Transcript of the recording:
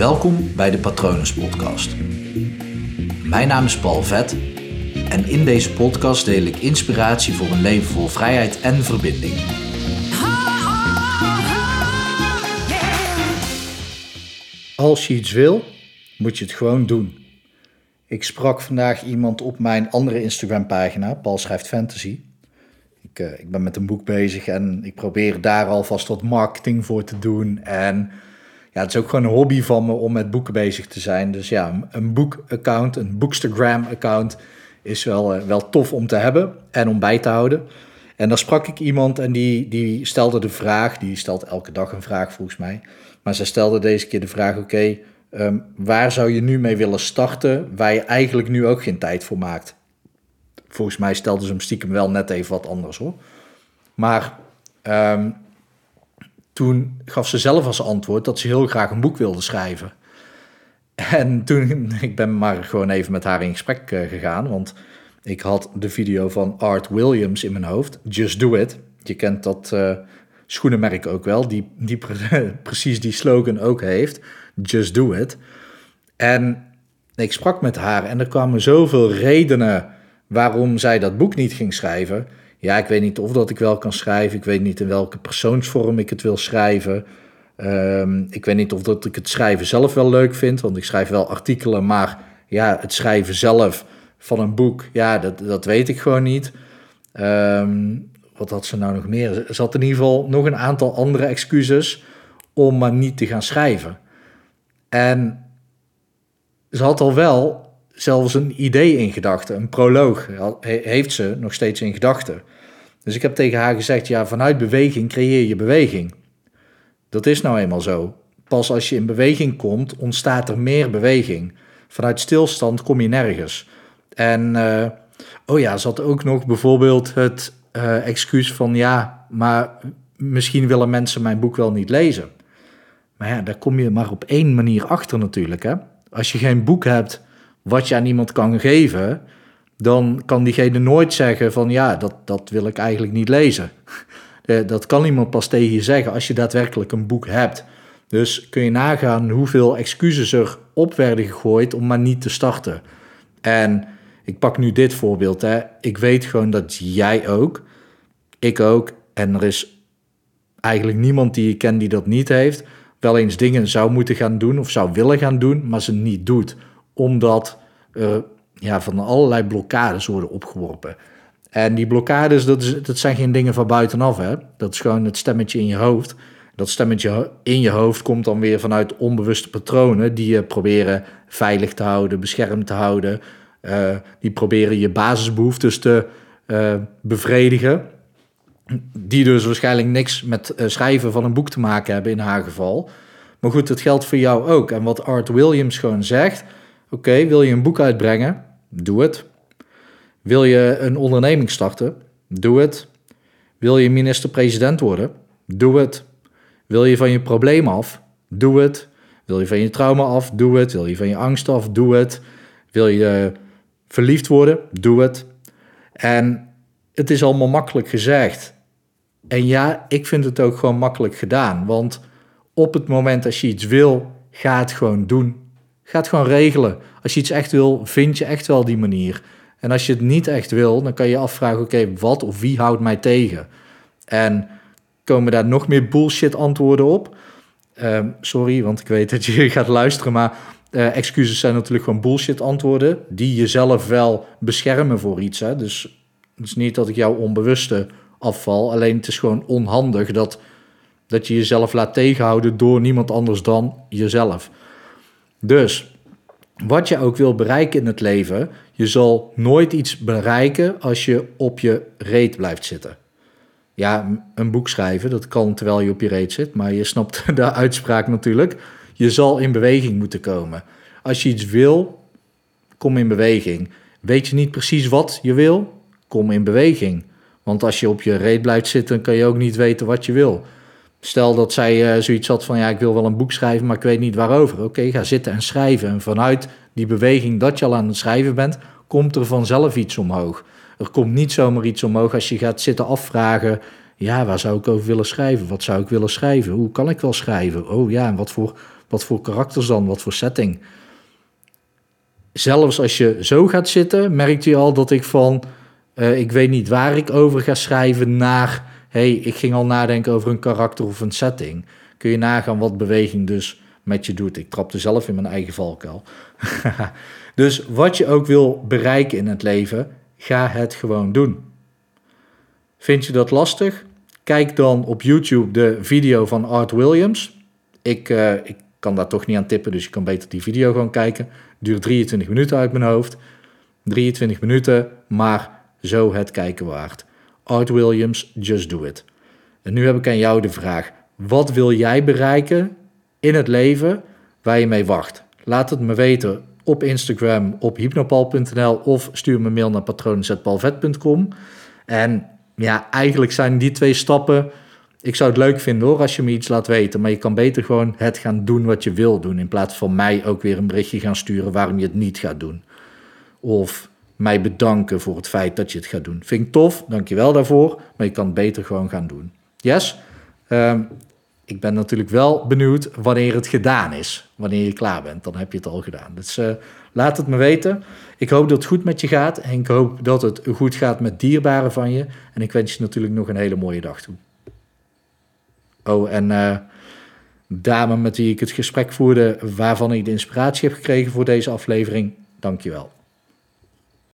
Welkom bij de Patronus Podcast. Mijn naam is Paul Vet en in deze podcast deel ik inspiratie voor een leven vol vrijheid en verbinding. Als je iets wil, moet je het gewoon doen. Ik sprak vandaag iemand op mijn andere Instagram-pagina, Paul Schrijft Fantasy. Ik, eh, ik ben met een boek bezig en ik probeer daar alvast wat marketing voor te doen. En ja, het is ook gewoon een hobby van me om met boeken bezig te zijn. Dus ja, een boekaccount, een Bookstagram-account is wel, eh, wel tof om te hebben en om bij te houden. En dan sprak ik iemand en die, die stelde de vraag, die stelt elke dag een vraag volgens mij. Maar ze stelde deze keer de vraag, oké, ehm, waar zou je nu mee willen starten waar je eigenlijk nu ook geen tijd voor maakt? Volgens mij stelde ze hem stiekem wel net even wat anders hoor. Maar ehm, toen gaf ze zelf als antwoord dat ze heel graag een boek wilde schrijven. En toen, ik ben maar gewoon even met haar in gesprek uh, gegaan, want ik had de video van Art Williams in mijn hoofd, Just Do It. Je kent dat uh, schoenenmerk ook wel, die, die pre precies die slogan ook heeft, Just Do It. En ik sprak met haar en er kwamen zoveel redenen waarom zij dat boek niet ging schrijven. Ja, ik weet niet of dat ik wel kan schrijven. Ik weet niet in welke persoonsvorm ik het wil schrijven. Um, ik weet niet of dat ik het schrijven zelf wel leuk vind, want ik schrijf wel artikelen, maar ja, het schrijven zelf van een boek, ja, dat, dat weet ik gewoon niet. Um, wat had ze nou nog meer? Ze had in ieder geval nog een aantal andere excuses om maar niet te gaan schrijven. En ze had al wel zelfs een idee in gedachten, een proloog heeft ze nog steeds in gedachten. Dus ik heb tegen haar gezegd, ja, vanuit beweging creëer je beweging. Dat is nou eenmaal zo. Pas als je in beweging komt, ontstaat er meer beweging. Vanuit stilstand kom je nergens. En, uh, oh ja, had ook nog bijvoorbeeld het uh, excuus van, ja, maar misschien willen mensen mijn boek wel niet lezen. Maar ja, daar kom je maar op één manier achter natuurlijk. Hè? Als je geen boek hebt wat je aan iemand kan geven, dan kan diegene nooit zeggen van ja, dat, dat wil ik eigenlijk niet lezen. Dat kan iemand pas tegen je zeggen als je daadwerkelijk een boek hebt. Dus kun je nagaan hoeveel excuses er op werden gegooid om maar niet te starten. En ik pak nu dit voorbeeld. Hè. Ik weet gewoon dat jij ook, ik ook, en er is eigenlijk niemand die ik ken die dat niet heeft, wel eens dingen zou moeten gaan doen of zou willen gaan doen, maar ze niet doet. Omdat er ja, van allerlei blokkades worden opgeworpen. En die blokkades, dat, is, dat zijn geen dingen van buitenaf. Hè? Dat is gewoon het stemmetje in je hoofd. Dat stemmetje in je hoofd komt dan weer vanuit onbewuste patronen die je proberen veilig te houden, beschermd te houden. Uh, die proberen je basisbehoeftes te uh, bevredigen. Die dus waarschijnlijk niks met uh, schrijven van een boek te maken hebben in haar geval. Maar goed, dat geldt voor jou ook. En wat Art Williams gewoon zegt: oké, wil je een boek uitbrengen? Doe het. Wil je een onderneming starten? Doe het. Wil je minister-president worden? Doe het. Wil je van je probleem af? Doe het. Wil je van je trauma af? Doe het. Wil je van je angst af? Doe het. Wil je verliefd worden? Doe het. En het is allemaal makkelijk gezegd. En ja, ik vind het ook gewoon makkelijk gedaan. Want op het moment als je iets wil, ga het gewoon doen. Ga het gewoon regelen. Als je iets echt wil, vind je echt wel die manier. En als je het niet echt wil, dan kan je je afvragen: oké, wat of wie houdt mij tegen? En komen daar nog meer bullshit antwoorden op? Uh, sorry, want ik weet dat je gaat luisteren, maar uh, excuses zijn natuurlijk gewoon bullshit antwoorden die jezelf wel beschermen voor iets. Hè? Dus het is niet dat ik jou onbewuste afval, alleen het is gewoon onhandig dat, dat je jezelf laat tegenhouden door niemand anders dan jezelf. Dus wat je ook wil bereiken in het leven, je zal nooit iets bereiken als je op je reet blijft zitten. Ja, een boek schrijven, dat kan terwijl je op je reet zit, maar je snapt de uitspraak natuurlijk. Je zal in beweging moeten komen. Als je iets wil, kom in beweging. Weet je niet precies wat je wil? Kom in beweging. Want als je op je reet blijft zitten, kan je ook niet weten wat je wil. Stel dat zij uh, zoiets had van ja, ik wil wel een boek schrijven, maar ik weet niet waarover. Oké, ga zitten en schrijven. En vanuit die beweging dat je al aan het schrijven bent, komt er vanzelf iets omhoog. Er komt niet zomaar iets omhoog als je gaat zitten afvragen. Ja, waar zou ik over willen schrijven? Wat zou ik willen schrijven? Hoe kan ik wel schrijven? Oh ja, en wat voor Wat voor karakters dan? Wat voor setting? Zelfs als je zo gaat zitten, merkt je al dat ik van... eh, ik weet niet waar ik over ga schrijven naar... hey, ik ging al nadenken over een karakter of een setting. Kun je nagaan wat beweging dus met je doet. Ik trapte zelf in mijn eigen valkuil. dus wat je ook wil bereiken in het leven, ga het gewoon doen. Vind je dat lastig? Kijk dan op YouTube de video van Art Williams. Ik, eh, ik kan daar toch niet aan tippen, dus je kan beter die video gewoon kijken. Duurt 23 minuten uit mijn hoofd. 23 minuten, maar zo het kijken waard. Art Williams, just do it. En nu heb ik aan jou de vraag: wat wil jij bereiken in het leven waar je mee wacht? Laat het me weten op Instagram op hypnopal.nl of stuur me een mail naar patronen.palvet.com. En ja, eigenlijk zijn die twee stappen. Ik zou het leuk vinden hoor als je me iets laat weten. Maar je kan beter gewoon het gaan doen wat je wil doen. In plaats van mij ook weer een berichtje gaan sturen waarom je het niet gaat doen. Of mij bedanken voor het feit dat je het gaat doen. Vind ik tof, dankjewel daarvoor. Maar je kan het beter gewoon gaan doen. Yes? Ehm, ik ben natuurlijk wel benieuwd wanneer het gedaan is. Wanneer je klaar bent, dan heb je het al gedaan. Dus uh, laat het me weten. Ik hoop dat het goed met je gaat. En ik hoop dat het goed gaat met dierbaren van je. En ik wens je natuurlijk nog een hele mooie dag toe. Oh, en uh, dame met wie ik het gesprek voerde, waarvan ik de inspiratie heb gekregen voor deze aflevering, dankjewel.